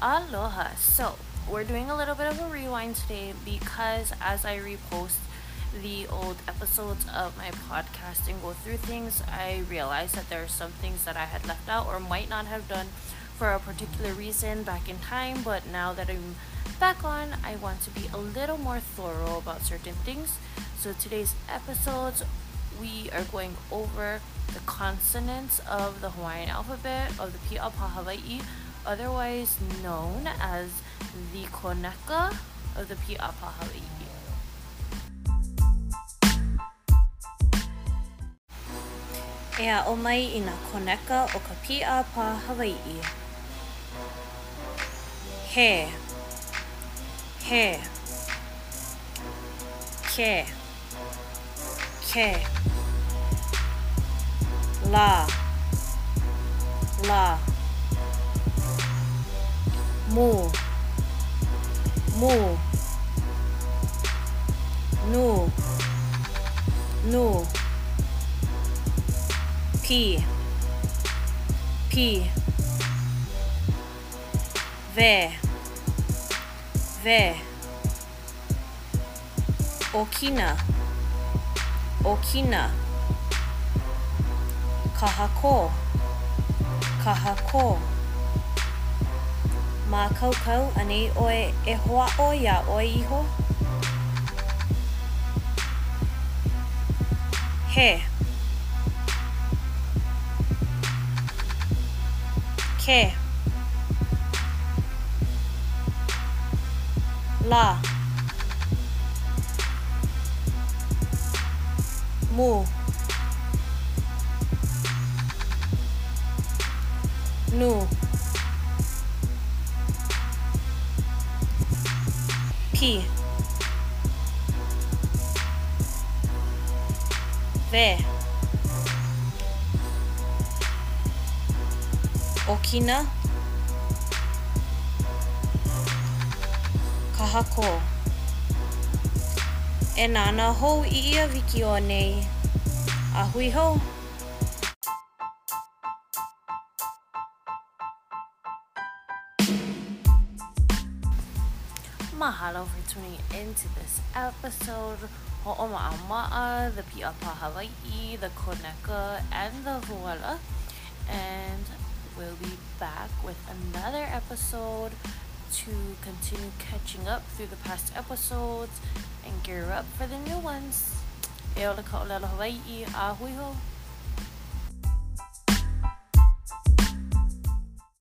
Aloha. So, we're doing a little bit of a rewind today because as I repost the old episodes of my podcast and go through things, I realized that there are some things that I had left out or might not have done for a particular reason back in time, but now that I'm back on, I want to be a little more thorough about certain things. So, today's episodes, we are going over the consonants of the Hawaiian alphabet of the Pi'apa Hawaii otherwise known as the Koneka of the Pi'apa Hawaii. Ea o mai i nga koneka o ka Pi'apa Hawaii. He. He. Ke. Ke. La. La mu mu nu nu pi pi ve ve okina. Okina. Kahako. Kahako ma kaukau ani oe e hoa o ia oe iho? He. Ke. La. Mu. Nu. P. Ve Okina. Kahako. E nana hou i ia wiki o nei A hui hou Mahalo for tuning into this episode. Ho'oma'ama'a, the Pi'apa Hawaii, the Koneka, and the Huala. And we'll be back with another episode to continue catching up through the past episodes and gear up for the new ones. E ola ka Hawaii, a hui.